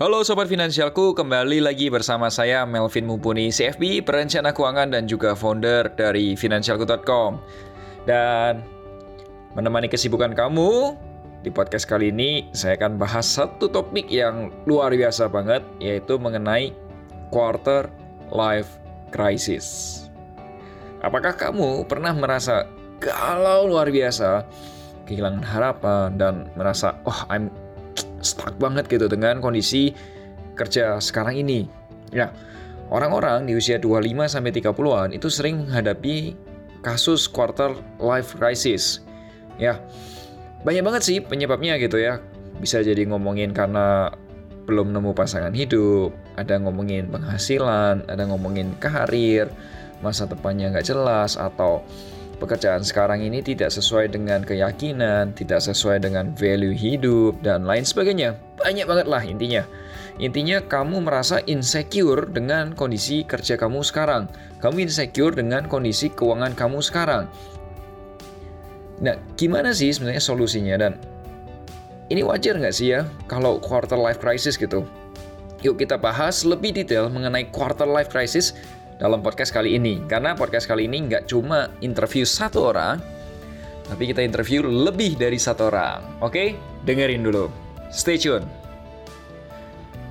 Halo Sobat Finansialku, kembali lagi bersama saya Melvin Mumpuni, CFP, perencana keuangan dan juga founder dari Finansialku.com. Dan menemani kesibukan kamu, di podcast kali ini saya akan bahas satu topik yang luar biasa banget, yaitu mengenai quarter life crisis. Apakah kamu pernah merasa galau luar biasa, kehilangan harapan, dan merasa, oh I'm stuck banget gitu dengan kondisi kerja sekarang ini. Ya, orang-orang di usia 25 sampai 30-an itu sering menghadapi kasus quarter life crisis. Ya. Banyak banget sih penyebabnya gitu ya. Bisa jadi ngomongin karena belum nemu pasangan hidup, ada ngomongin penghasilan, ada ngomongin karir, masa depannya nggak jelas, atau pekerjaan sekarang ini tidak sesuai dengan keyakinan, tidak sesuai dengan value hidup, dan lain sebagainya. Banyak banget lah intinya. Intinya kamu merasa insecure dengan kondisi kerja kamu sekarang. Kamu insecure dengan kondisi keuangan kamu sekarang. Nah, gimana sih sebenarnya solusinya? Dan ini wajar nggak sih ya kalau quarter life crisis gitu? Yuk kita bahas lebih detail mengenai quarter life crisis dalam podcast kali ini. Karena podcast kali ini nggak cuma interview satu orang, tapi kita interview lebih dari satu orang. Oke, dengerin dulu. Stay tune.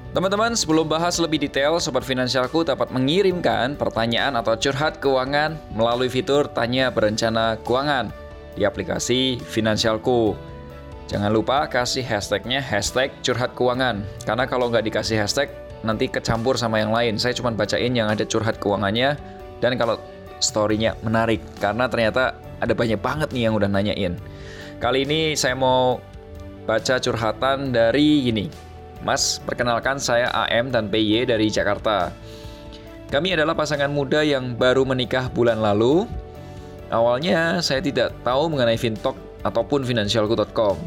Teman-teman, sebelum bahas lebih detail, Sobat Finansialku dapat mengirimkan pertanyaan atau curhat keuangan melalui fitur Tanya Berencana Keuangan di aplikasi Finansialku. Jangan lupa kasih hashtagnya hashtag curhat keuangan, karena kalau nggak dikasih hashtag, nanti kecampur sama yang lain. Saya cuma bacain yang ada curhat keuangannya dan kalau storynya menarik karena ternyata ada banyak banget nih yang udah nanyain. Kali ini saya mau baca curhatan dari gini. Mas, perkenalkan saya AM dan PY dari Jakarta. Kami adalah pasangan muda yang baru menikah bulan lalu. Awalnya saya tidak tahu mengenai Fintalk ataupun Financialku.com.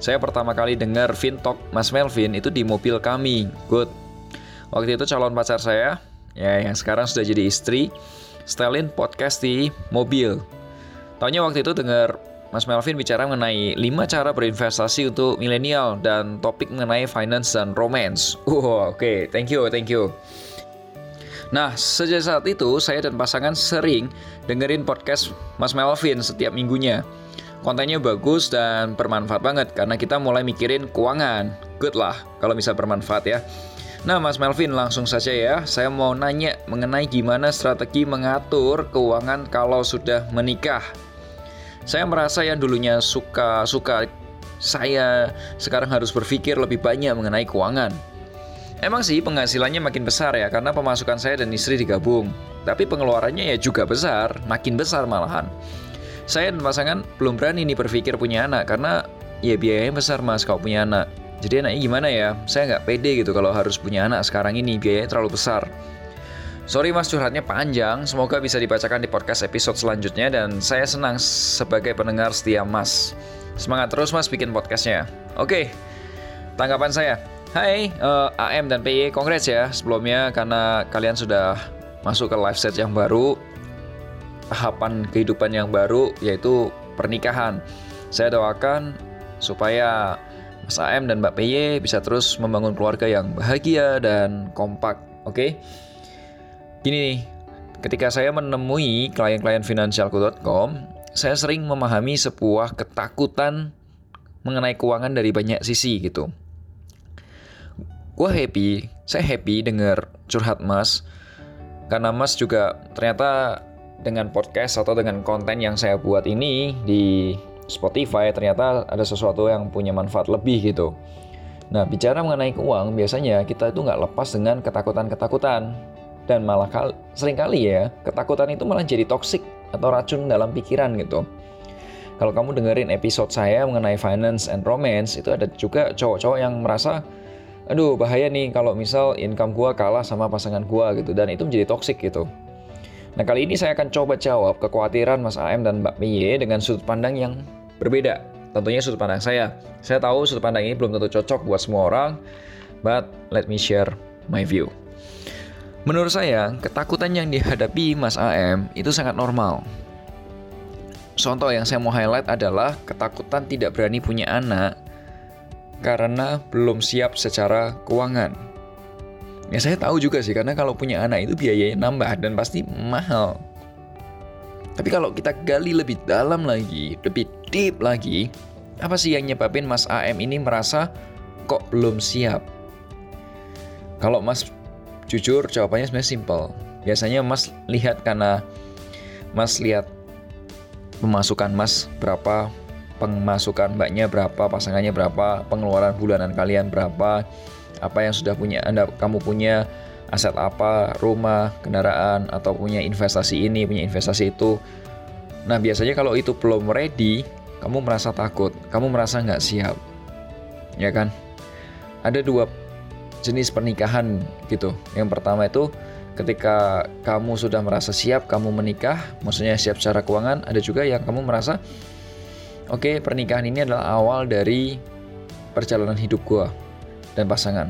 Saya pertama kali dengar Fintalk Mas Melvin itu di mobil kami. Good. Waktu itu calon pacar saya, ya yang sekarang sudah jadi istri, setelin podcast di mobil. Taunya waktu itu dengar Mas Melvin bicara mengenai 5 cara berinvestasi untuk milenial dan topik mengenai finance dan romance. Wow, oke, okay. thank you, thank you. Nah, sejak saat itu saya dan pasangan sering dengerin podcast Mas Melvin setiap minggunya. Kontennya bagus dan bermanfaat banget karena kita mulai mikirin keuangan. Good lah kalau bisa bermanfaat ya. Nah, Mas Melvin, langsung saja ya. Saya mau nanya mengenai gimana strategi mengatur keuangan kalau sudah menikah. Saya merasa yang dulunya suka-suka saya sekarang harus berpikir lebih banyak mengenai keuangan. Emang sih penghasilannya makin besar ya karena pemasukan saya dan istri digabung. Tapi pengeluarannya ya juga besar, makin besar malahan. Saya dan pasangan belum berani nih berpikir punya anak karena ya biayanya besar mas kalau punya anak. Jadi enaknya gimana ya? Saya nggak pede gitu kalau harus punya anak sekarang ini, biayanya terlalu besar. Sorry mas curhatnya panjang, semoga bisa dibacakan di podcast episode selanjutnya dan saya senang sebagai pendengar setia mas. Semangat terus mas bikin podcastnya. Oke, tanggapan saya. Hai uh, eh, AM dan PY, congrats ya sebelumnya karena kalian sudah masuk ke live set yang baru, tahapan kehidupan yang baru yaitu pernikahan. Saya doakan supaya Mas AM dan Mbak PY bisa terus membangun keluarga yang bahagia dan kompak. Oke? Okay? Gini nih, ketika saya menemui klien-klien finansialku.com, saya sering memahami sebuah ketakutan mengenai keuangan dari banyak sisi gitu. Gue happy, saya happy dengar curhat Mas, karena Mas juga ternyata dengan podcast atau dengan konten yang saya buat ini di Spotify ternyata ada sesuatu yang punya manfaat lebih gitu. Nah, bicara mengenai keuangan, biasanya kita itu nggak lepas dengan ketakutan-ketakutan. Dan malah kal sering kali ya, ketakutan itu malah jadi toksik atau racun dalam pikiran gitu. Kalau kamu dengerin episode saya mengenai finance and romance, itu ada juga cowok-cowok yang merasa, aduh bahaya nih kalau misal income gua kalah sama pasangan gua gitu. Dan itu menjadi toksik gitu. Nah, kali ini saya akan coba jawab kekhawatiran Mas AM dan Mbak Miye dengan sudut pandang yang berbeda. Tentunya sudut pandang saya. Saya tahu sudut pandang ini belum tentu cocok buat semua orang, but let me share my view. Menurut saya, ketakutan yang dihadapi Mas AM itu sangat normal. Contoh yang saya mau highlight adalah ketakutan tidak berani punya anak karena belum siap secara keuangan. Ya saya tahu juga sih karena kalau punya anak itu biayanya nambah dan pasti mahal. Tapi kalau kita gali lebih dalam lagi, lebih deep lagi, apa sih yang nyebabin Mas AM ini merasa kok belum siap? Kalau Mas jujur jawabannya sebenarnya simple. Biasanya Mas lihat karena Mas lihat pemasukan Mas berapa, pemasukan Mbaknya berapa, pasangannya berapa, pengeluaran bulanan kalian berapa, apa yang sudah punya Anda kamu punya aset apa, rumah, kendaraan atau punya investasi ini, punya investasi itu. Nah, biasanya kalau itu belum ready, kamu merasa takut, kamu merasa nggak siap. Ya kan? Ada dua jenis pernikahan gitu. Yang pertama itu ketika kamu sudah merasa siap kamu menikah, maksudnya siap secara keuangan, ada juga yang kamu merasa oke, okay, pernikahan ini adalah awal dari perjalanan hidup gua dan pasangan.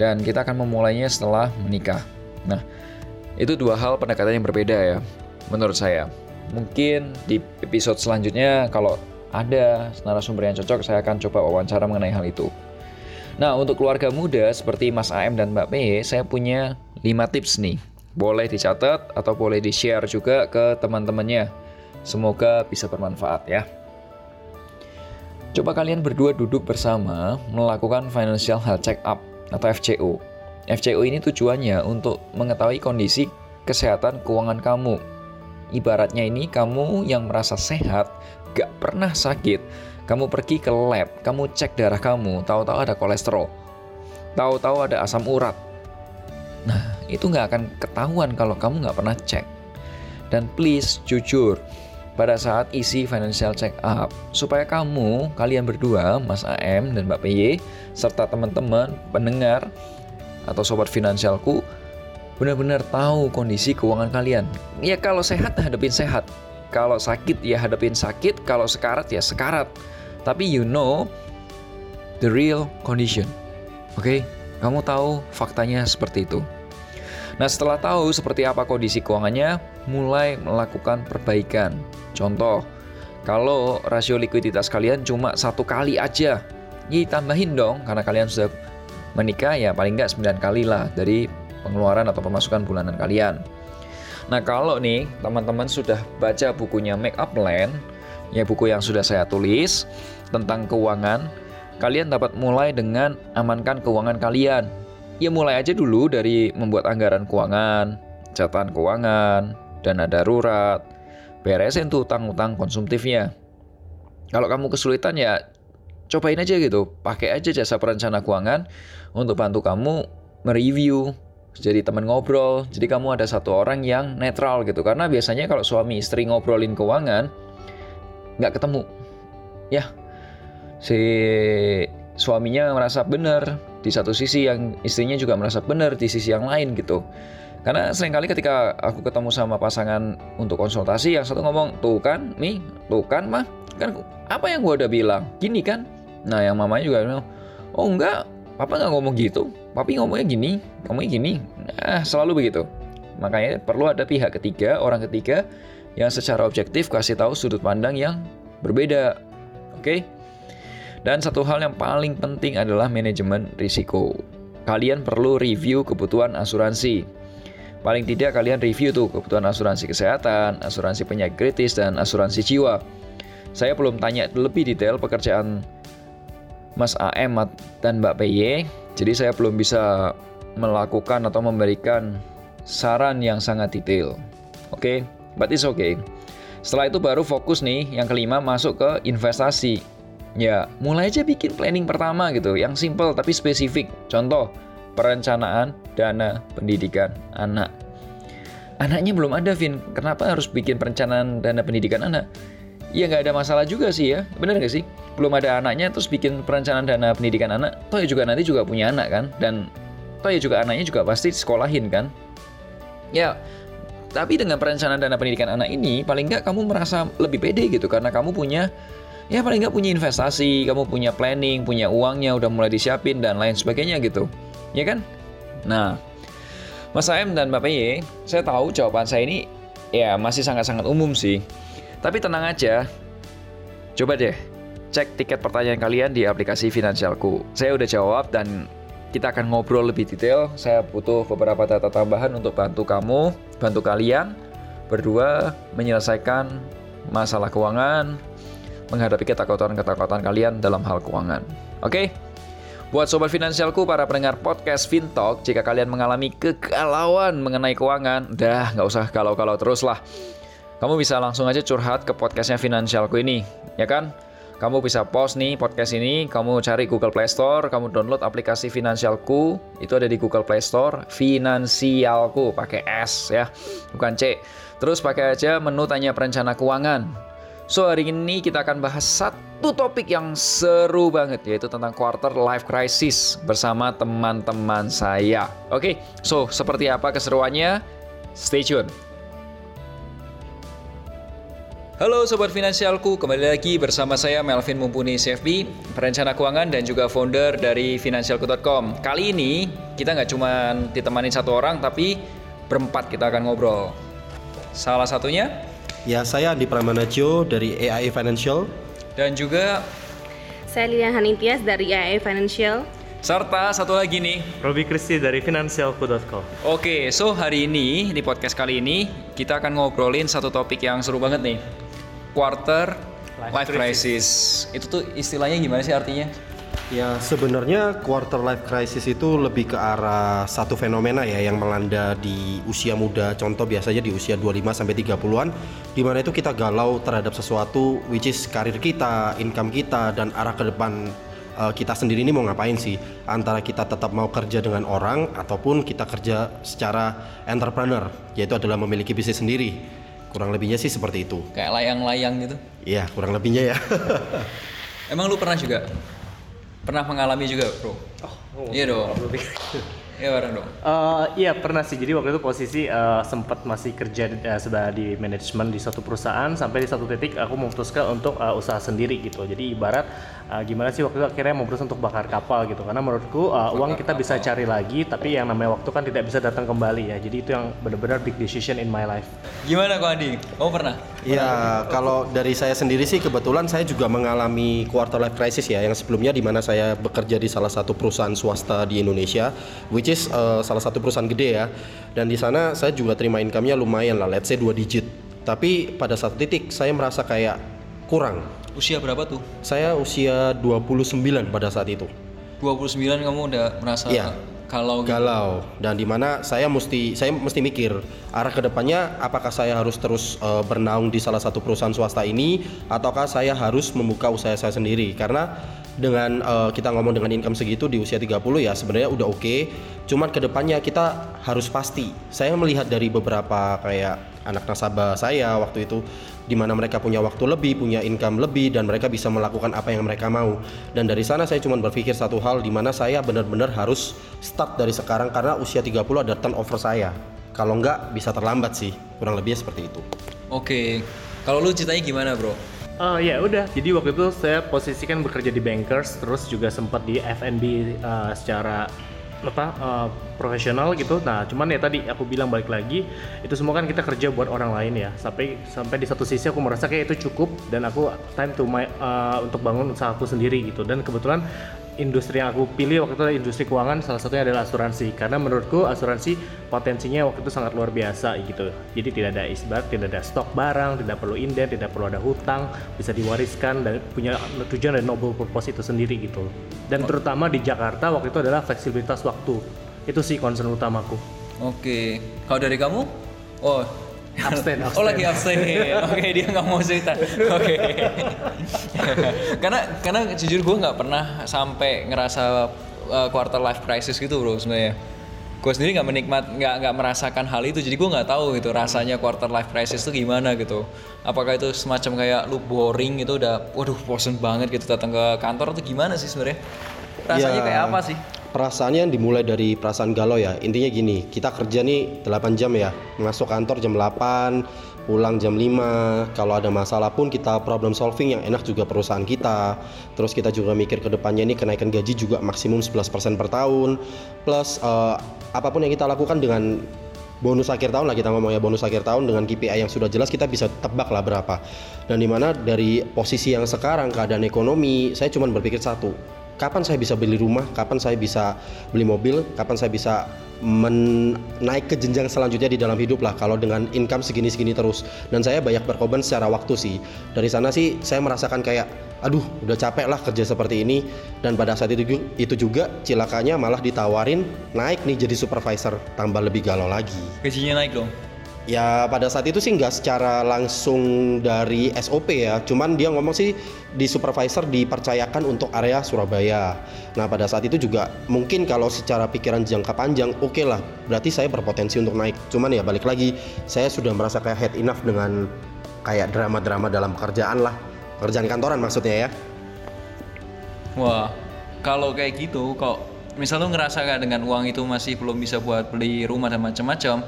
Dan kita akan memulainya setelah menikah. Nah, itu dua hal pendekatan yang berbeda ya, menurut saya. Mungkin di episode selanjutnya kalau ada narasumber yang cocok, saya akan coba wawancara mengenai hal itu. Nah, untuk keluarga muda seperti Mas AM dan Mbak P, saya punya 5 tips nih. Boleh dicatat atau boleh di-share juga ke teman-temannya. Semoga bisa bermanfaat ya. Coba kalian berdua duduk bersama melakukan financial health check up atau FCO. FCO ini tujuannya untuk mengetahui kondisi kesehatan keuangan kamu. Ibaratnya ini kamu yang merasa sehat, gak pernah sakit, kamu pergi ke lab, kamu cek darah kamu, tahu-tahu ada kolesterol, tahu-tahu ada asam urat. Nah, itu nggak akan ketahuan kalau kamu nggak pernah cek. Dan please, jujur, pada saat isi financial check up supaya kamu, kalian berdua, Mas AM dan Mbak PY, serta teman-teman, pendengar atau sobat finansialku benar-benar tahu kondisi keuangan kalian. Ya kalau sehat hadapin sehat. Kalau sakit ya hadapin sakit, kalau sekarat ya sekarat. Tapi you know the real condition. Oke, okay? kamu tahu faktanya seperti itu. Nah, setelah tahu seperti apa kondisi keuangannya, mulai melakukan perbaikan. Contoh, kalau rasio likuiditas kalian cuma satu kali aja, ya tambahin dong karena kalian sudah menikah ya paling nggak 9 kali lah dari pengeluaran atau pemasukan bulanan kalian. Nah kalau nih teman-teman sudah baca bukunya Make Up Plan, ya buku yang sudah saya tulis tentang keuangan, kalian dapat mulai dengan amankan keuangan kalian Ya mulai aja dulu dari membuat anggaran keuangan, catatan keuangan, dana darurat, beresin tuh utang-utang konsumtifnya. Kalau kamu kesulitan ya cobain aja gitu, pakai aja jasa perencana keuangan untuk bantu kamu mereview, jadi teman ngobrol. Jadi kamu ada satu orang yang netral gitu. Karena biasanya kalau suami istri ngobrolin keuangan nggak ketemu, ya. Si suaminya merasa benar, di satu sisi yang istrinya juga merasa benar di sisi yang lain gitu. Karena sering kali ketika aku ketemu sama pasangan untuk konsultasi yang satu ngomong tuh kan nih tuh kan mah kan apa yang gua udah bilang? Gini kan? Nah yang mamanya juga bilang oh enggak papa nggak ngomong gitu papi ngomongnya gini ngomongnya gini nah selalu begitu makanya perlu ada pihak ketiga orang ketiga yang secara objektif kasih tahu sudut pandang yang berbeda oke? Dan satu hal yang paling penting adalah manajemen risiko. Kalian perlu review kebutuhan asuransi. Paling tidak kalian review tuh kebutuhan asuransi kesehatan, asuransi penyakit kritis, dan asuransi jiwa. Saya belum tanya lebih detail pekerjaan Mas AM dan Mbak PY, jadi saya belum bisa melakukan atau memberikan saran yang sangat detail. Oke, okay? but it's okay. Setelah itu baru fokus nih, yang kelima masuk ke investasi. Ya, mulai aja bikin planning pertama gitu, yang simple tapi spesifik. Contoh, perencanaan dana pendidikan anak. Anaknya belum ada, Vin. Kenapa harus bikin perencanaan dana pendidikan anak? Ya nggak ada masalah juga sih ya, bener nggak sih? Belum ada anaknya terus bikin perencanaan dana pendidikan anak, toh ya juga nanti juga punya anak kan? Dan toh ya juga anaknya juga pasti sekolahin kan? Ya, Tapi dengan perencanaan dana pendidikan anak ini, paling nggak kamu merasa lebih pede gitu karena kamu punya ya paling nggak punya investasi, kamu punya planning, punya uangnya udah mulai disiapin dan lain sebagainya gitu, ya kan? Nah, Mas AM dan Bapak Y, saya tahu jawaban saya ini ya masih sangat-sangat umum sih. Tapi tenang aja, coba deh cek tiket pertanyaan kalian di aplikasi Finansialku. Saya udah jawab dan kita akan ngobrol lebih detail. Saya butuh beberapa data tambahan untuk bantu kamu, bantu kalian berdua menyelesaikan masalah keuangan, menghadapi ketakutan-ketakutan kalian dalam hal keuangan. Oke? Buat sobat finansialku, para pendengar podcast Fintalk, jika kalian mengalami kegalauan mengenai keuangan, dah nggak usah galau-galau terus lah. Kamu bisa langsung aja curhat ke podcastnya Finansialku ini, ya kan? Kamu bisa post nih podcast ini, kamu cari Google Play Store, kamu download aplikasi Finansialku, itu ada di Google Play Store, Finansialku, pakai S ya, bukan C. Terus pakai aja menu tanya perencana keuangan. So hari ini kita akan bahas satu topik yang seru banget yaitu tentang quarter life crisis bersama teman-teman saya. Oke, so seperti apa keseruannya? Stay tune. Halo Sobat Finansialku, kembali lagi bersama saya Melvin Mumpuni CFP, perencana keuangan dan juga founder dari Finansialku.com. Kali ini kita nggak cuma ditemani satu orang, tapi berempat kita akan ngobrol. Salah satunya? Ya, saya Andi Pramanajo dari AIA Financial. Dan juga? Saya Lilian Hanintias dari AIA Financial. Serta satu lagi nih, Robi Kristi dari finansialku.com. Oke, so hari ini di podcast kali ini kita akan ngobrolin satu topik yang seru banget nih. Quarter life, life crisis. crisis. Itu tuh istilahnya gimana sih artinya? Ya sebenarnya quarter life crisis itu lebih ke arah satu fenomena ya yang melanda di usia muda. Contoh biasanya di usia 25 sampai 30-an di mana itu kita galau terhadap sesuatu which is karir kita, income kita dan arah ke depan uh, kita sendiri ini mau ngapain sih? Antara kita tetap mau kerja dengan orang ataupun kita kerja secara entrepreneur, yaitu adalah memiliki bisnis sendiri kurang lebihnya sih seperti itu. Kayak layang-layang gitu? Iya kurang lebihnya ya. Emang lu pernah juga? Pernah mengalami juga bro? Oh, oh iya dong. Iya bareng dong. Uh, iya pernah sih. Jadi waktu itu posisi uh, sempat masih kerja uh, sudah di manajemen di satu perusahaan. Sampai di satu titik aku memutuskan untuk uh, usaha sendiri gitu. Jadi ibarat uh, gimana sih waktu itu akhirnya memutuskan untuk bakar kapal gitu. Karena menurutku uh, uang kita bisa cari lagi, tapi yang namanya waktu kan tidak bisa datang kembali ya. Jadi itu yang benar-benar big decision in my life. Gimana kok Adi? Kamu pernah? Iya, kalau dari saya sendiri sih kebetulan saya juga mengalami quarter life crisis ya. Yang sebelumnya di mana saya bekerja di salah satu perusahaan swasta di Indonesia, which is uh, salah satu perusahaan gede ya. Dan di sana saya juga terima income-nya lumayan lah, let's say 2 digit. Tapi pada satu titik saya merasa kayak kurang. Usia berapa tuh? Saya usia 29 pada saat itu. 29 kamu udah merasa ya. Galau gitu. Galau dan di mana saya mesti saya mesti mikir arah ke depannya apakah saya harus terus uh, bernaung di salah satu perusahaan swasta ini ataukah saya harus membuka usaha saya sendiri karena dengan uh, kita ngomong dengan income segitu di usia 30 ya sebenarnya udah oke. Okay. Cuman ke depannya kita harus pasti. Saya melihat dari beberapa kayak anak nasabah saya waktu itu di mana mereka punya waktu lebih, punya income lebih dan mereka bisa melakukan apa yang mereka mau. Dan dari sana saya cuma berpikir satu hal di mana saya benar-benar harus start dari sekarang karena usia 30 ada turnover saya. Kalau enggak bisa terlambat sih. Kurang lebih seperti itu. Oke. Kalau lu ceritanya gimana, Bro? Uh, ya udah, jadi waktu itu saya posisikan bekerja di bankers, terus juga sempat di F&B uh, secara apa uh, profesional gitu. Nah, cuman ya tadi aku bilang balik lagi, itu semua kan kita kerja buat orang lain ya. Sampai sampai di satu sisi aku merasa kayak itu cukup dan aku time to my uh, untuk bangun usahaku sendiri gitu. Dan kebetulan industri yang aku pilih waktu itu adalah industri keuangan salah satunya adalah asuransi. Karena menurutku asuransi potensinya waktu itu sangat luar biasa gitu. Jadi tidak ada isbat tidak ada stok barang tidak perlu inden tidak perlu ada hutang bisa diwariskan dan punya tujuan dan noble purpose itu sendiri gitu. Dan terutama di Jakarta waktu itu adalah fleksibilitas waktu. Itu sih concern utamaku. Oke. Kalau dari kamu? Oh abstain, abstain. Oh lagi abstain. Oke okay, dia nggak mau cerita. Oke. Okay. karena karena jujur gue nggak pernah sampai ngerasa uh, quarter life crisis gitu bro sebenarnya. gue sendiri nggak menikmat nggak nggak merasakan hal itu jadi gue nggak tahu gitu rasanya quarter life crisis itu gimana gitu apakah itu semacam kayak lu boring gitu udah waduh bosen banget gitu datang ke kantor atau gimana sih sebenarnya rasanya Ya, kayak apa sih Perasaannya dimulai dari perasaan galau ya. Intinya gini, kita kerja nih 8 jam ya. Masuk kantor jam 8, pulang jam 5. Kalau ada masalah pun kita problem solving yang enak juga perusahaan kita. Terus kita juga mikir ke depannya ini kenaikan gaji juga maksimum 11% per tahun. Plus eh, apa pun yang kita lakukan dengan bonus akhir tahun lah kita ngomong ya bonus akhir tahun dengan KPI yang sudah jelas kita bisa tebak lah berapa dan di mana dari posisi yang sekarang keadaan ekonomi saya cuma berpikir satu kapan saya bisa beli rumah? Kapan saya bisa beli mobil? Kapan saya bisa men- naik ke jenjang selanjutnya di dalam hidup lah kalau dengan income segini-segini terus. Dan saya banyak berkorban secara waktu sih. Dari sana sih saya merasakan kayak aduh udah capek lah kerja seperti ini. Dan pada saat itu itu juga cilakanya malah ditawarin naik nih jadi supervisor tambah lebih galau lagi. Gajinya naik dong Ya pada saat itu sih nggak secara langsung dari SOP ya, cuman dia ngomong sih di supervisor dipercayakan untuk area Surabaya. Nah pada saat itu juga mungkin kalau secara pikiran jangka panjang oke lah, berarti saya berpotensi untuk naik. Cuman ya balik lagi, saya sudah merasa kayak head enough dengan kayak drama-drama dalam pekerjaan lah, pekerjaan kantoran maksudnya ya. Wah, kalau kayak gitu kok misal lu ngerasa gak dengan uang itu masih belum bisa buat beli rumah dan macam-macam,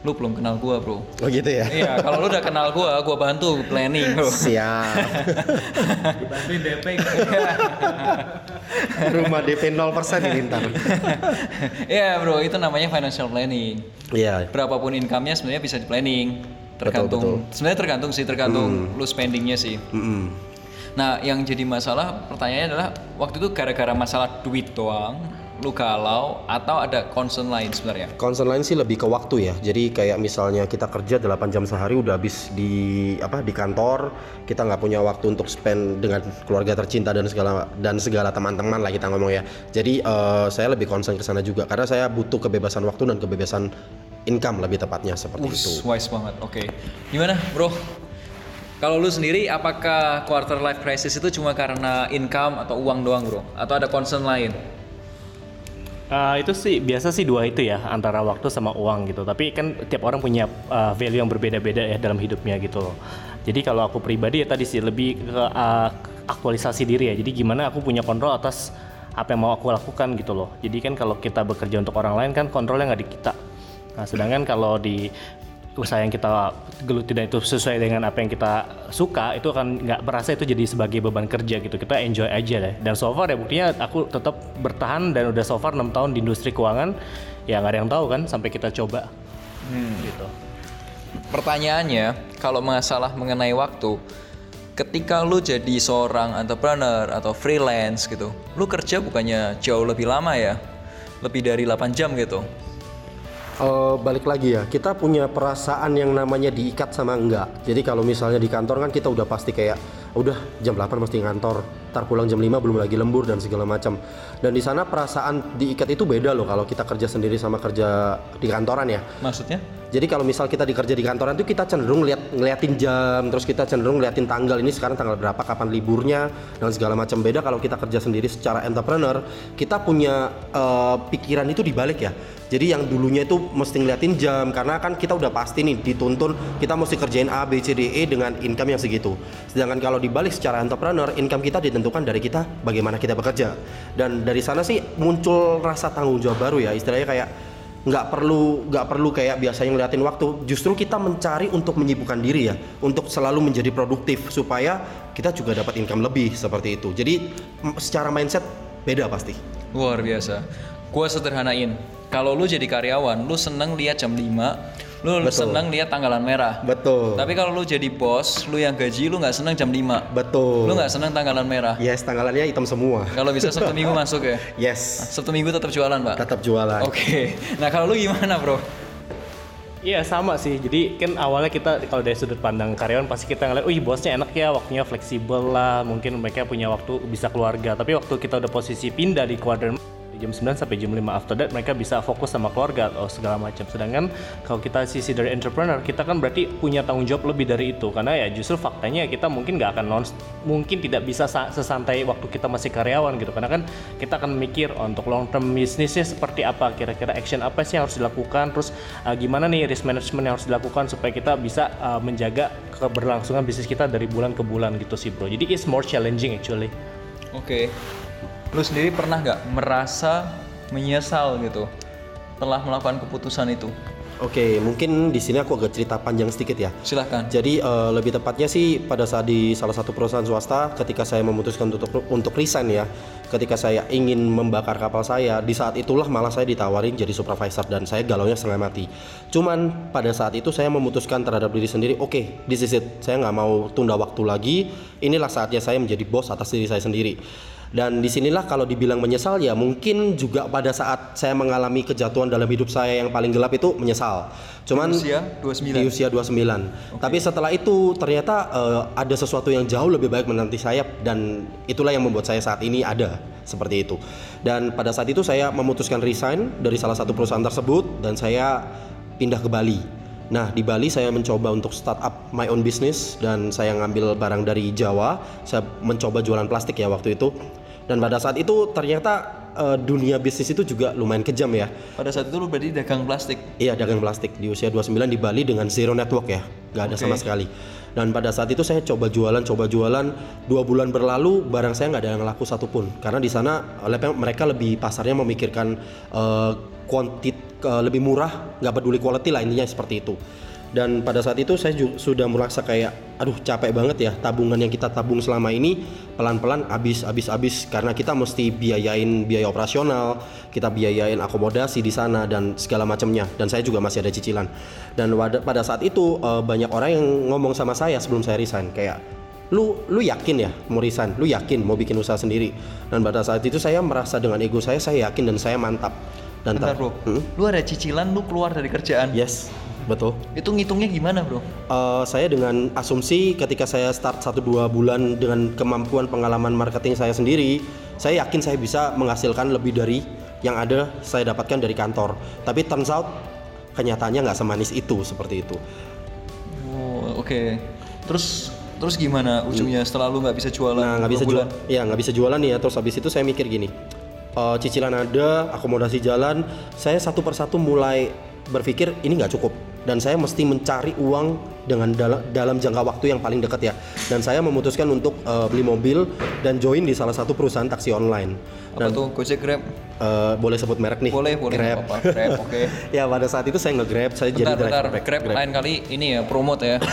lu belum kenal gua, Bro. Oh gitu ya. iya, kalau lu udah kenal gua, gua bantu planning, Bro. Siap. Dibantuin DP. Rumah DP 0% ini ntar. Iya, Bro, itu namanya financial planning. Iya. Berapapun income-nya sebenarnya bisa di planning. Tergantung Betul, sebenarnya tergantung sih, tergantung lu spendingnya sih. Mm-mm. Nah, yang jadi masalah pertanyaannya adalah waktu itu gara-gara masalah duit doang, lu galau atau ada concern lain sebenarnya? Concern lain sih lebih ke waktu ya. Jadi kayak misalnya kita kerja 8 jam sehari udah habis di apa di kantor, kita nggak punya waktu untuk spend dengan keluarga tercinta dan segala dan segala teman-teman lah kita ngomong ya. Jadi eh, saya lebih concern ke sana juga karena saya butuh kebebasan waktu dan kebebasan income lebih tepatnya seperti Us, itu. wise banget. Oke. Gimana, Bro? Kalau lu sendiri apakah quarter life crisis itu cuma karena income atau uang doang, Bro? Atau ada concern lain? Eh, itu sih biasa sih dua itu ya antara waktu sama uang gitu. Tapi kan tiap orang punya uh, value yang berbeda-beda ya dalam hidupnya gitu. loh. Jadi kalau aku pribadi ya tadi sih lebih ke uh, aktualisasi diri ya. Jadi gimana aku punya kontrol atas apa yang mau aku lakukan gitu loh. Jadi kan kalau kita bekerja untuk orang lain kan kontrolnya nggak di kita. Nah sedangkan kalau di usaha yang kita geluti dan itu sesuai dengan apa yang kita suka itu akan nggak merasa itu jadi sebagai beban kerja gitu. Kita enjoy aja deh. Dan so far ya buktinya aku tetap bertahan dan udah so far 6 tahun di industri keuangan. Ya nggak ada yang tahu kan sampai kita coba. Gitu. Pertanyaannya, kalau masalah mengenai waktu, ketika lu jadi seorang entrepreneur atau freelance gitu, lu kerja bukannya jauh lebih lama ya? Lebih dari 8 jam gitu. Eh, balik lagi ya, kita punya perasaan yang namanya diikat sama enggak. Jadi kalau misalnya di kantor kan kita udah pasti kayak udah jam 8 mesti ngantor, ntar pulang jam 5 belum lagi lembur dan segala macam. Dan di sana perasaan diikat itu beda loh kalau kita kerja sendiri sama kerja di kantoran ya. Maksudnya? Jadi kalau misal kita dikerja di kantoran itu kita cenderung lihat ngeliatin jam, terus kita cenderung ngeliatin tanggal ini sekarang tanggal berapa, kapan liburnya dan segala macam. Beda kalau kita kerja sendiri secara entrepreneur, kita punya eh, pikiran itu dibalik ya. Jadi yang dulunya itu mesti ngeliatin jam karena kan kita udah pasti nih dituntun kita mesti kerjain A, B, C, D, E dengan income yang segitu. Sedangkan kalau dibalik secara entrepreneur, income kita ditentukan dari kita bagaimana kita bekerja. Dan dari sana sih muncul rasa tanggung jawab baru ya, istilahnya kayak nggak perlu nggak perlu kayak biasanya ngeliatin waktu justru kita mencari untuk menyibukkan diri ya untuk selalu menjadi produktif supaya kita juga dapat income lebih seperti itu jadi secara mindset beda pasti Luar biasa. Gua sederhanain. Kalau lu jadi karyawan, lu seneng lihat jam 5, lu Betul. seneng lihat tanggalan merah. betul Tapi kalau lu jadi bos, lu yang gaji lu nggak seneng jam 5. betul Lu nggak seneng tanggalan merah. yes tanggalannya hitam semua Kalau bisa Sabtu Minggu masuk ya. yes Sabtu Minggu tetap jualan, Pak. tetap jualan Oke. Nah, kalau lu gimana, Bro? Iya sama sih. Jadi kan awalnya kita kalau dari sudut pandang karyawan pasti kita ngeliat, wih bosnya enak ya, waktunya fleksibel lah, mungkin mereka punya waktu bisa keluarga. Tapi waktu kita udah posisi pindah di kuadran jam 9 sampai jam 5 after that mereka bisa fokus sama keluarga atau segala macam. Sedangkan kalau kita sisi dari entrepreneur kita kan berarti punya tanggung jawab lebih dari itu. Karena ya justru faktanya kita mungkin nggak akan non mungkin tidak bisa sesantai waktu kita masih karyawan gitu. Karena kan kita akan mikir oh, untuk long term bisnisnya seperti apa? Kira-kira action apa sih yang harus dilakukan? Terus uh, gimana nih risk management yang harus dilakukan supaya kita bisa uh, menjaga keberlangsungan bisnis kita dari bulan ke bulan gitu sih bro. Jadi it's more challenging actually. Oke. okay lu sendiri pernah nggak merasa menyesal gitu telah melakukan keputusan itu? Oke, mungkin di sini aku agak cerita panjang sedikit ya. Silahkan. Jadi uh, lebih tepatnya sih pada saat di salah satu perusahaan swasta, ketika saya memutuskan untuk untuk resign ya, ketika saya ingin membakar kapal saya, di saat itulah malah saya ditawarin jadi supervisor dan saya galaunya setengah mati. Cuman pada saat itu saya memutuskan terhadap diri sendiri, oke, okay, this is it. Saya nggak mau tunda waktu lagi. Inilah saatnya saya menjadi bos atas diri saya sendiri dan di sinilah kalau dibilang menyesal ya mungkin juga pada saat saya mengalami kejatuhan dalam hidup saya yang paling gelap itu menyesal. Cuman di usia 29. Di usia 29. Okay. Tapi setelah itu ternyata uh, ada sesuatu yang jauh lebih baik menanti saya dan itulah yang membuat saya saat ini ada seperti itu. Dan pada saat itu saya memutuskan resign dari salah satu perusahaan tersebut dan saya pindah ke Bali. Nah, di Bali saya mencoba untuk start up my own business dan saya ngambil barang dari Jawa. Saya mencoba jualan plastik ya waktu itu dan pada saat itu ternyata uh, dunia bisnis itu juga lumayan kejam ya. Pada saat itu lu berarti dagang plastik? Iya dagang plastik di usia 29 di Bali dengan zero network ya, nggak ada okay. sama sekali. Dan pada saat itu saya coba jualan, coba jualan. Dua bulan berlalu barang saya nggak ada yang laku satupun. Karena di sana mereka lebih pasarnya memikirkan uh, kuantit uh, lebih murah, nggak peduli quality lah intinya seperti itu dan pada saat itu saya juga sudah merasa kayak aduh capek banget ya tabungan yang kita tabung selama ini. Pelan-pelan habis habis habis. Karena kita mesti biayain biaya operasional kita biayain akomodasi di sana dan segala macamnya. Dan saya juga masih ada cicilan. Dan pada saat itu eh, banyak orang yang ngomong sama saya sebelum saya resign. Kayak lu lu yakin ya mau resign? Lu yakin mau bikin usaha sendiri? Dan pada saat itu saya merasa dengan ego saya saya yakin dan saya mantap. Dan Bentar bro, hmm? lu ada cicilan lu keluar dari kerjaan? Yes Betul. Itu ngitungnya gimana bro? Uh, saya dengan asumsi ketika saya start satu dua bulan dengan kemampuan pengalaman marketing saya sendiri, saya yakin saya bisa menghasilkan lebih dari yang ada saya dapatkan dari kantor. Tapi turns out kenyataannya nggak semanis itu seperti itu. Oh oke. Okay. Terus terus gimana ujungnya setelah lu nggak bisa jualan? Nah nggak bisa jualan. Ya nggak bisa jualan nih ya. Terus habis itu saya mikir gini. Uh, cicilan ada, akomodasi jalan, saya satu persatu mulai berpikir ini nggak cukup dan saya mesti mencari uang dengan dal dalam jangka waktu yang paling dekat ya. Dan saya memutuskan untuk uh, beli mobil dan join di salah satu perusahaan taksi online. Apa dan, tuh? Gojek Grab? uh, boleh sebut merek nih. Boleh boleh Grab, apa. Grab oke. Okay. ya pada saat itu saya nge-grab saya bentar, jadi driver bentar. Grab, Grab lain kali ini ya promote ya.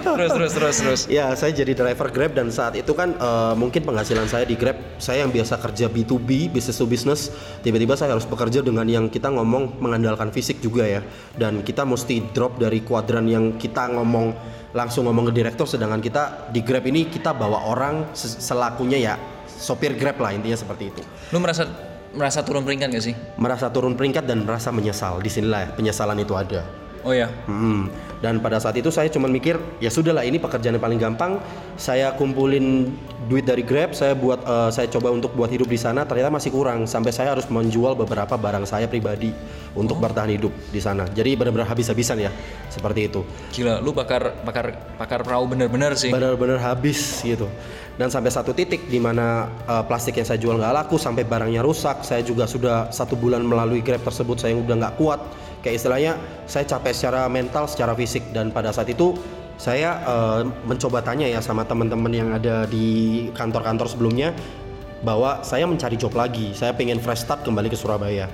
Terus terus terus terus. Ya saya jadi driver Grab dan saat itu kan uh, mungkin penghasilan saya di Grab saya yang biasa kerja B2B business to business. Tiba-tiba saya harus bekerja dengan yang kita ngomong mengandalkan fisik juga ya. Dan kita mesti drop dari kuadran yang kita ngomong langsung ngomong ke direktur sedangkan kita di Grab ini kita bawa orang selakunya ya sopir Grab lah intinya seperti itu. Lu merasa merasa turun peringkat gak sih? Merasa turun peringkat dan merasa menyesal. Di sinilah ya, penyesalan itu ada. Oh ya. Hmm. Dan pada saat itu saya cuma mikir ya sudahlah ini pekerjaan yang paling gampang. Saya kumpulin duit dari Grab, saya buat uh, saya coba untuk buat hidup di sana. Ternyata masih kurang sampai saya harus menjual beberapa barang saya pribadi untuk oh. bertahan hidup di sana. Jadi benar-benar habis-habisan ya seperti itu. Gila, lu bakar bakar bakar perahu bener-bener sih. Bener-bener habis gitu. Dan sampai satu titik di mana uh, plastik yang saya jual nggak laku, sampai barangnya rusak. Saya juga sudah satu bulan melalui Grab tersebut saya udah nggak kuat kayak istilahnya saya capek secara mental secara fisik. Dan pada saat itu saya uh, mencoba tanya ya sama teman-teman yang ada di kantor-kantor sebelumnya bahwa saya mencari job lagi. Saya pengen fresh start kembali ke Surabaya.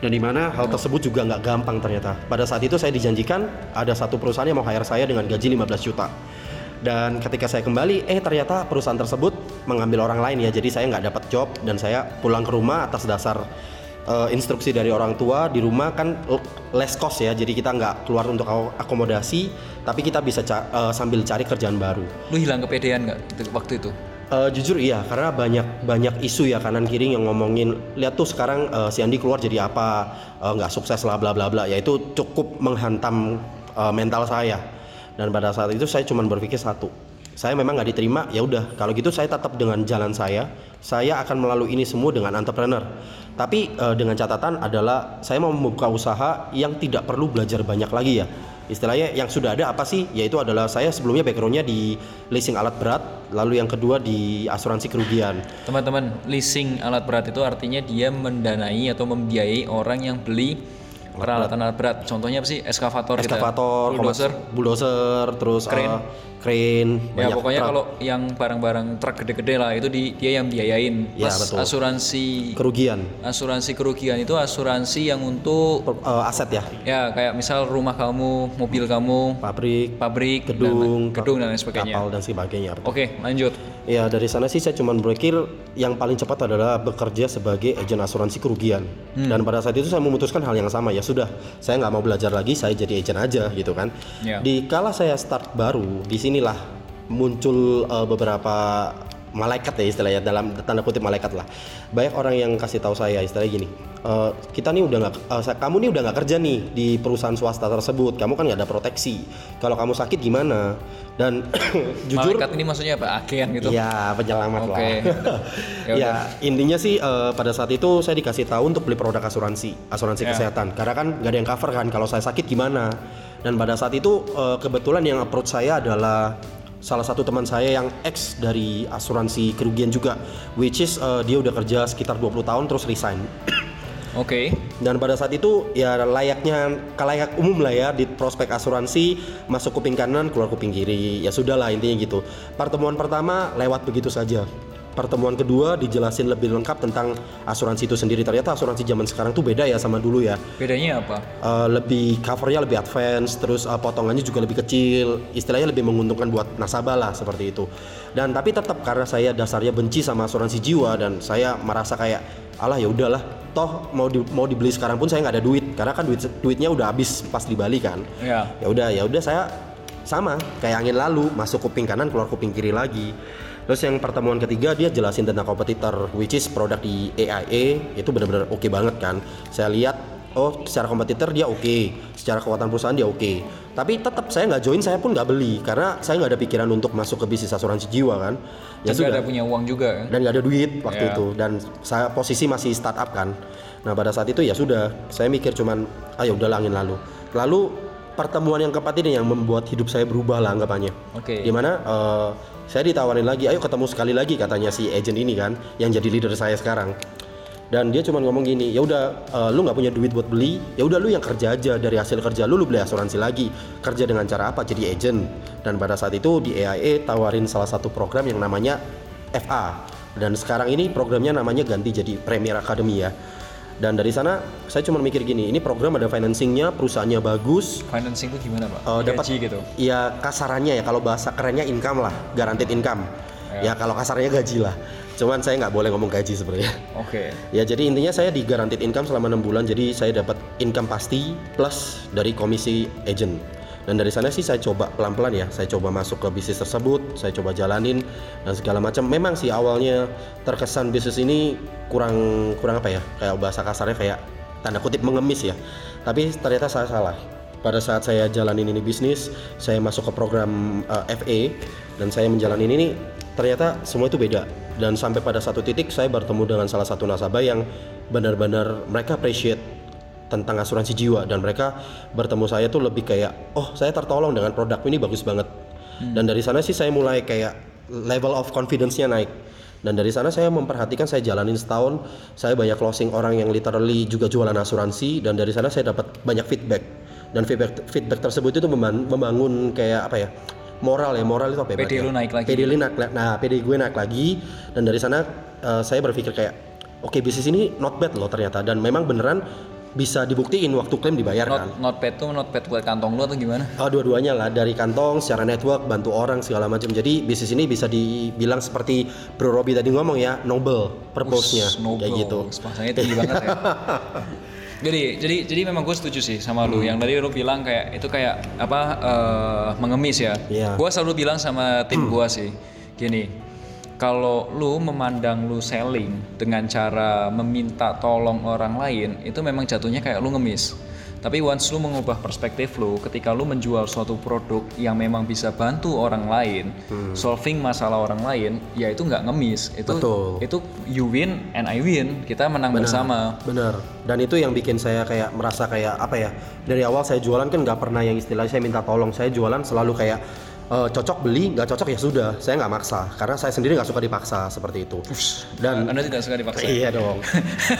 Dan di mana hal tersebut juga nggak gampang ternyata. Pada saat itu saya dijanjikan ada satu perusahaan yang mau hire saya dengan gaji 15 juta. Dan ketika saya kembali eh ternyata perusahaan tersebut mengambil orang lain ya. Jadi saya nggak dapat job dan saya pulang ke rumah atas dasar uh, instruksi dari orang tua di rumah kan less cost ya jadi kita nggak keluar untuk akomodasi tapi kita bisa ca uh, sambil cari kerjaan baru. Lu hilang kepedean nggak waktu itu? Uh, jujur iya karena banyak banyak isu ya kanan kiri yang ngomongin lihat tuh sekarang uh, si Andi keluar jadi apa nggak uh, sukses lah bla bla bla. Ya itu cukup menghantam uh, mental saya. Dan pada saat itu saya cuma berpikir satu saya memang nggak diterima ya udah. Kalau gitu saya tetap dengan jalan saya saya akan melalui ini semua dengan entrepreneur. Tapi eh, dengan catatan adalah saya mau membuka usaha yang tidak perlu belajar banyak lagi ya. Istilahnya yang sudah ada apa sih? Yaitu adalah saya sebelumnya backgroundnya di leasing alat berat lalu yang kedua di asuransi kerugian. Teman-teman, leasing alat berat itu artinya dia mendanai atau membiayai orang yang beli peralatan alat berat. Contohnya apa sih? Eskavator, eskavator, bulldozer. bulldozer, terus Crane. eh, crane, Ya pokoknya truk. kalau yang barang-barang truk gede-gede lah itu di, dia yang biayain. Ya, betul. asuransi kerugian asuransi kerugian itu asuransi yang untuk per- eh, aset ya, ya kayak misal rumah kamu, mobil kamu, pabrik, pabrik, gedung, dan, gedung dan lain sebagainya. kapal dan sebagainya. betul. Oke, lanjut. Ya dari sana sih saya cuma berpikir yang paling cepat adalah bekerja sebagai agen asuransi kerugian. Hmm. Dan pada saat itu saya memutuskan hal yang sama ya sudah saya nggak mau belajar lagi saya jadi agen aja gitu kan. Ya. Di kala saya start baru di sinilah muncul eh, beberapa malaikat ya istilahnya dalam tanda kutip malaikat lah. Banyak orang yang kasih tahu saya istilahnya gini. "Eh, kita nih udah nggak, sa- kamu nih udah nggak kerja nih di perusahaan swasta tersebut. Kamu kan nggak ada proteksi. Kalau kamu sakit gimana? Dan jujur Malaikat ini maksudnya apa? Agen gitu. Iya, penyelamat Oke. lah. Ya ya, intinya sih eh, pada saat itu saya dikasih tahu untuk beli produk asuransi, asuransi Ya. kesehatan. Karena kan nggak ada yang cover kan kalau saya sakit gimana. Dan pada saat itu eh, kebetulan yang approach saya adalah salah satu teman saya yang ex dari asuransi kerugian juga, which is eh, dia udah kerja sekitar 20 tahun terus resign. Oke. Dan pada saat itu ya layaknya kalayak umum lah ya di prospek asuransi masuk kuping kanan keluar kuping kiri ya sudah lah intinya gitu. Pertemuan pertama lewat begitu saja. Pertemuan kedua dijelasin lebih lengkap tentang asuransi itu sendiri. Ternyata asuransi zaman sekarang tuh beda ya sama dulu ya. Bedanya apa? Eh, lebih covernya lebih advance, terus eh, potongannya juga lebih kecil, istilahnya lebih menguntungkan buat nasabah lah seperti itu. Dan tapi tetap karena saya dasarnya benci sama asuransi jiwa dan saya merasa kayak alah ya udahlah, toh mau di, mau dibeli sekarang pun saya nggak ada duit karena kan duit duitnya udah habis pas di Bali kan. Ya. Ya udah ya udah saya sama kayak angin lalu masuk kuping kanan keluar kuping kiri lagi. Terus yang pertemuan ketiga dia jelasin tentang kompetitor which is produk di AIA itu benar-benar oke banget kan. Saya lihat oh secara kompetitor dia oke, secara kekuatan perusahaan dia oke. Tapi tetap saya nggak join, saya pun nggak beli karena saya nggak ada pikiran untuk masuk ke bisnis asuransi jiwa kan. Ya Dan sudah. ada punya uang juga kan? Dan nggak ada duit waktu Ya. itu dan saya posisi masih startup kan. Nah pada saat itu ya sudah, saya mikir cuman ayo udah angin lalu. Lalu pertemuan yang keempat ini yang membuat hidup saya berubah lah anggapannya. Oke. Di mana eh, saya ditawarin lagi, ayo ketemu sekali lagi katanya si agent ini kan, yang jadi leader saya sekarang. Dan dia cuma ngomong gini, ya udah eh, lu nggak punya duit buat beli, ya udah lu yang kerja aja dari hasil kerja lu lu beli asuransi lagi. Kerja dengan cara apa? Jadi agent. Dan pada saat itu di AIA tawarin salah satu program yang namanya FA. Dan sekarang ini programnya namanya ganti jadi Premier Academy ya. Dan dari sana saya cuma mikir gini, ini program ada financingnya, perusahaannya bagus, Financing itu gimana pak? Eh, dapat Gaji gitu. ya kasarannya ya kalau bahasa kerennya income lah guaranteed income ya, kalau kasarnya gaji lah cuman saya nggak boleh ngomong gaji sebenarnya Oke. ya jadi intinya saya di guaranteed income selama enam bulan jadi saya dapat income pasti plus dari komisi agent dan dari sana sih saya coba pelan-pelan ya. Saya coba masuk ke bisnis tersebut saya coba jalanin dan segala macam. Memang sih awalnya terkesan bisnis ini kurang kurang apa ya? Kayak bahasa kasarnya kayak tanda kutip mengemis ya. Tapi ternyata saya salah. Pada saat saya jalanin ini bisnis saya masuk ke program uh, FA dan saya menjalani ini ternyata semua itu beda. Dan sampai pada satu titik saya bertemu dengan salah satu nasabah yang benar-benar mereka appreciate tentang asuransi jiwa. Dan mereka bertemu saya tuh lebih kayak oh saya tertolong dengan produk ini bagus banget. Dan dari sana sih saya mulai kayak level of confidence-nya naik. Dan dari sana saya memperhatikan saya jalanin setahun saya banyak closing orang yang literally juga jualan asuransi dan dari sana saya dapat banyak feedback. Dan feedback feedback tersebut itu memban- membangun kayak apa ya moral ya moral itu apa ya PD lu naik lagi. PD lu naik nah PD gue naik lagi. Dan dari sana eh, saya berpikir kayak oke bisnis ini not bad loh ternyata. Dan memang beneran bisa dibuktiin waktu klaim dibayar kan Not notepad tuh notepad buat kantong lu atau gimana? Oh, dua-duanya lah dari kantong secara network bantu orang segala macam jadi bisnis ini bisa dibilang seperti Bro Robi tadi ngomong ya noble purpose-nya noble. kayak gitu Bahasanya tinggi banget ya. Jadi, jadi, jadi memang gue setuju sih sama Hmm. lu. Yang tadi lu bilang kayak itu kayak apa eh, mengemis ya. Iya. Gue selalu bilang sama tim gue sih, gini, kalau lu memandang lu selling dengan cara meminta tolong orang lain, itu memang jatuhnya kayak lu ngemis. Tapi once lu mengubah perspektif lu, ketika lu menjual suatu produk yang memang bisa bantu orang lain, solving masalah orang lain, ya itu nggak ngemis. Itu Betul. itu you win and I win, kita menang bersama. Bener. Dan itu yang bikin saya kayak merasa kayak apa ya? Dari awal saya jualan kan nggak pernah yang istilahnya saya minta tolong. Saya jualan selalu kayak eh, cocok beli, nggak cocok ya sudah. Saya nggak maksa karena saya sendiri nggak suka dipaksa seperti itu. Dan Anda tidak suka dipaksa. Iya dong.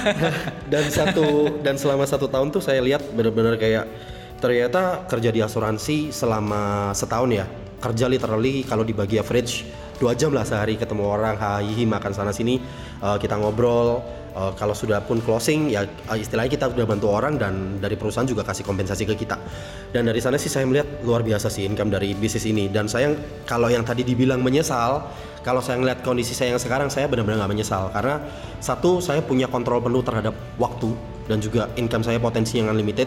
dan satu dan selama satu tahun tuh saya lihat benar-benar kayak ternyata kerja di asuransi selama setahun ya kerja literally kalau dibagi average dua jam lah sehari ketemu orang hahihi makan sana sini eh, kita ngobrol eh, kalau sudah pun closing ya eh, istilahnya kita sudah bantu orang dan dari perusahaan juga kasih kompensasi ke kita. Dan dari sana sih saya melihat luar biasa sih income dari bisnis ini. Dan saya kalau yang tadi dibilang menyesal kalau saya ngeliat kondisi saya yang sekarang saya benar-benar nggak menyesal. Karena satu saya punya kontrol penuh terhadap waktu dan juga income saya potensi yang unlimited.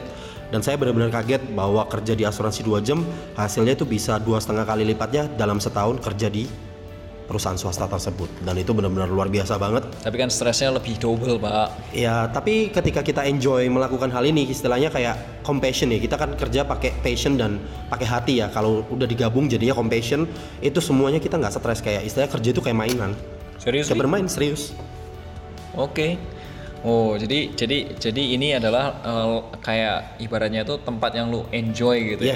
Dan saya benar-benar kaget bahwa kerja di asuransi 2 jam hasilnya itu bisa dua setengah kali lipatnya dalam setahun kerja di perusahaan swasta tersebut dan itu benar-benar luar biasa banget Tapi kan stresnya lebih double, Pak. Ya, tapi ketika kita enjoy melakukan hal ini, istilahnya kayak compassion ya. Kita kan kerja pakai passion dan pakai hati ya. Kalau udah digabung jadinya compassion, itu semuanya kita nggak stres kayak istilahnya kerja itu kayak mainan. Serius? Kayak bermain serius. Oke. Oh, jadi jadi jadi ini adalah eh, kayak ibaratnya itu tempat yang lu enjoy gitu ya.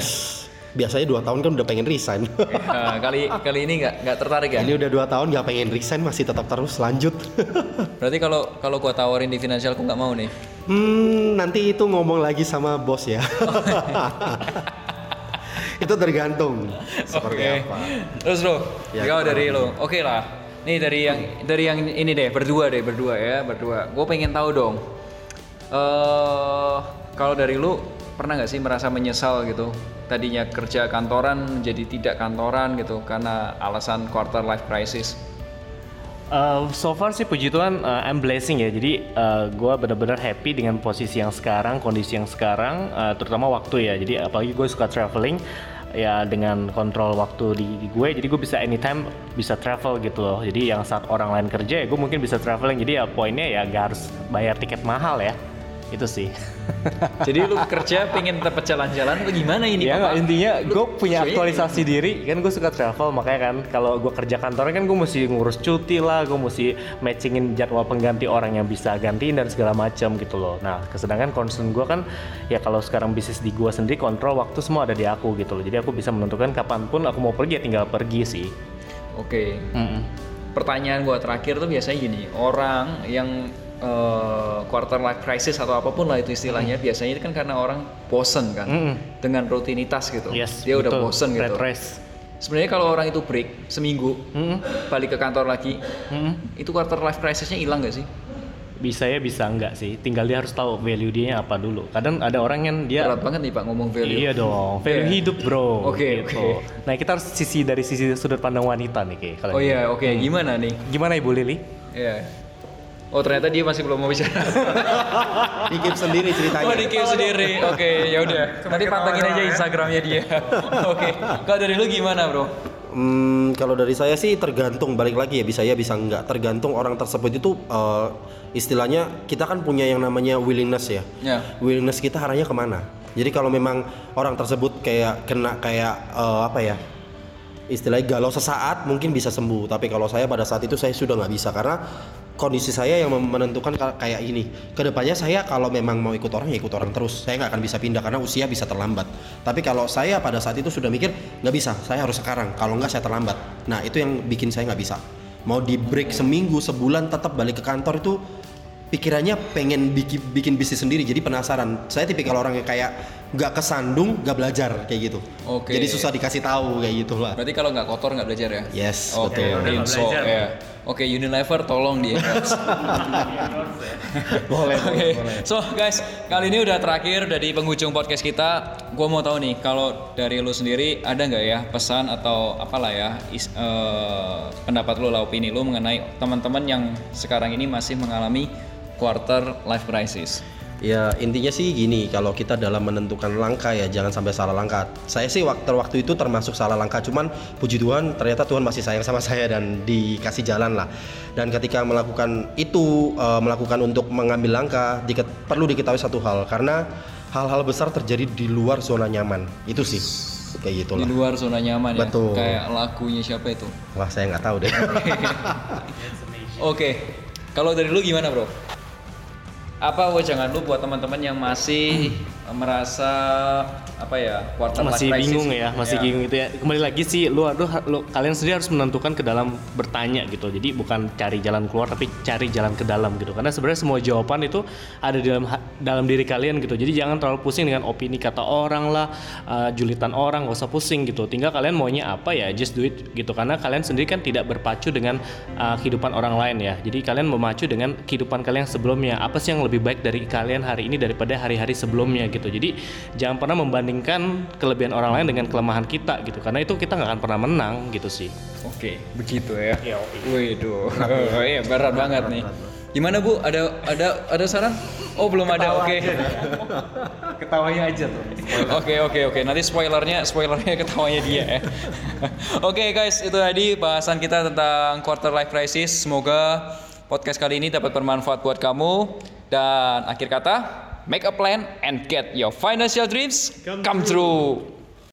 Biasanya dua tahun kan udah pengen resign. Nah, kali kali ini nggak nggak tertarik ya? ini udah dua tahun nggak pengen resign masih tetap terus lanjut. Berarti kalau kalau gua tawarin di finansial aku nggak mau nih. hmm, nanti itu ngomong lagi sama bos ya. itu tergantung seperti Oke. apa. Terus bro, Ya, kurang dari lo, oke lah. Nih dari yang dari yang ini deh berdua deh berdua ya berdua. Gue pengen tahu dong. eh kalau dari lu pernah nggak sih merasa menyesal gitu? Tadinya kerja kantoran jadi tidak kantoran gitu karena alasan quarter life crisis. Uh, so far sih puji Tuhan uh, I'm blessing ya. Jadi uh, gue benar-benar happy dengan posisi yang sekarang, kondisi yang sekarang, uh, terutama waktu ya. Jadi apalagi gue suka traveling ya dengan kontrol waktu di, di gue. Jadi gue bisa anytime bisa travel gitu loh. Jadi yang saat orang lain kerja ya gue mungkin bisa traveling. Jadi ya poinnya ya gak harus bayar tiket mahal ya. Itu sih. Jadi lu kerja pengen tetap jalan-jalan atau gimana ini? ya nggak, intinya gue punya aktualisasi diri kan gue suka travel makanya kan kalau gue kerja kantoran kan gue mesti ngurus cuti lah gue mesti matchingin jadwal pengganti orang yang bisa gantiin dan segala macam gitu loh nah kesedangkan concern gue kan ya kalau sekarang bisnis di gue sendiri kontrol waktu semua ada di aku gitu loh jadi aku bisa menentukan kapan pun aku mau pergi ya tinggal pergi sih Oke. Mm-mm. pertanyaan gua terakhir tuh biasanya gini orang yang eh, quarter life crisis atau apa pun lah itu istilahnya biasanya itu kan karena orang bosen kan Mm-mm. dengan rutinitas gitu yes dia udah betul. bosen gitu race sebenarnya kalau orang itu break seminggu Mm-mm. balik ke kantor lagi Mm-mm. itu quarter life crisisnya hilang gak sih bisa ya bisa enggak sih tinggal dia harus tahu value dia apa dulu kadang ada orang yang dia berat banget nih pak ngomong value Iya dong, value Iya. hidup bro. Oke, gitu. oke. Nah kita harus sisi dari sisi sudut pandang wanita nih kayak. oh iya oke gimana nih Gimana ibu Lili? Iya. Oh ternyata dia masih belum mau bicara. Dikip sendiri ceritanya. Oh di sendiri. Oke ya udah. Nanti pantengin aja Instagramnya dia. Oke. Kalau dari lu gimana bro? Hmm, kalau dari saya sih tergantung balik lagi ya bisa ya bisa enggak tergantung orang tersebut itu eh, istilahnya kita kan punya yang namanya willingness ya Ya. willingness kita arahnya ke mana jadi kalau memang orang tersebut kayak kena kayak eh, apa ya istilahnya galau sesaat mungkin bisa sembuh tapi kalau saya pada saat itu saya sudah nggak bisa karena kondisi saya yang menentukan ka- kayak ini. Ke depannya saya kalau memang mau ikut orang ya ikut orang terus. Saya nggak akan bisa pindah karena usia bisa terlambat. Tapi kalau saya pada saat itu sudah mikir nggak bisa saya harus sekarang. Kalau nggak saya terlambat. Nah itu yang bikin saya nggak bisa. Mau di break seminggu sebulan tetap balik ke kantor itu pikirannya pengen bikin, bikin bisnis sendiri. Jadi penasaran. Saya tipikal orang yang kayak nggak kesandung nggak belajar kayak gitu Oke. jadi susah dikasih tahu kayak gitu lah Berarti kalau nggak kotor nggak belajar ya? yes Oke, betul udah nggak so, ya. Oke, Unilever tolong dia. boleh Oke, so guys, kali ini udah terakhir dari penghujung podcast kita. Gua mau tahu nih, kalau dari lu sendiri ada nggak ya pesan atau apalah ya is- eh, pendapat lu lah opini lu mengenai teman-teman yang sekarang ini masih mengalami quarter life crisis. Ya intinya sih gini, kalau kita dalam menentukan langkah ya jangan sampai salah langkah. Saya sih waktu waktu itu termasuk salah langkah, cuman puji Tuhan ternyata Tuhan masih sayang sama saya dan dikasih jalan lah. Dan ketika melakukan itu, eh, melakukan untuk mengambil langkah, diket- perlu diketahui satu hal karena hal-hal besar terjadi di luar zona nyaman. Itu sih kayak Di gitulah. luar zona nyaman ya. Betul. Kayak lagunya siapa itu? Wah, saya nggak tahu deh. Oke. Kalau dari lu gimana, Bro? Apa jangan lu buat teman-teman yang masih merasa apa ya quarter masih crisis bingung gitu. ya, masih bingung itu ya. Kembali lagi sih, lu aduh, lu kalian sendiri harus menentukan ke dalam bertanya gitu. Jadi bukan cari jalan keluar, tapi cari jalan ke dalam gitu. Karena sebenarnya semua jawaban itu ada di dalam dalam diri kalian gitu. Jadi jangan terlalu pusing dengan opini kata orang lah, uh, julitan orang, gak usah pusing gitu. Tinggal kalian maunya apa ya, just do it gitu. Karena kalian sendiri kan tidak berpacu dengan uh, kehidupan orang lain ya. Jadi kalian memacu dengan kehidupan kalian sebelumnya. Apa sih yang lebih baik dari kalian hari ini daripada hari-hari sebelumnya gitu. Jadi jangan pernah membandingkan kelebihan orang lain dengan kelemahan kita gitu. Karena itu kita nggak akan pernah menang gitu sih. Oke, begitu ya. Iya, Waduh, iya berat banget nih. Gimana Bu? Ada ada ada saran? Oh belum ada. Oke. Ketawanya aja tuh. Oke oke oke. Nanti spoilernya spoilernya ketawanya dia ya. Oke guys, itu tadi bahasan kita tentang quarter life crisis. Semoga podcast kali ini dapat bermanfaat buat kamu. Dan akhir kata, make a plan and get your financial dreams come true.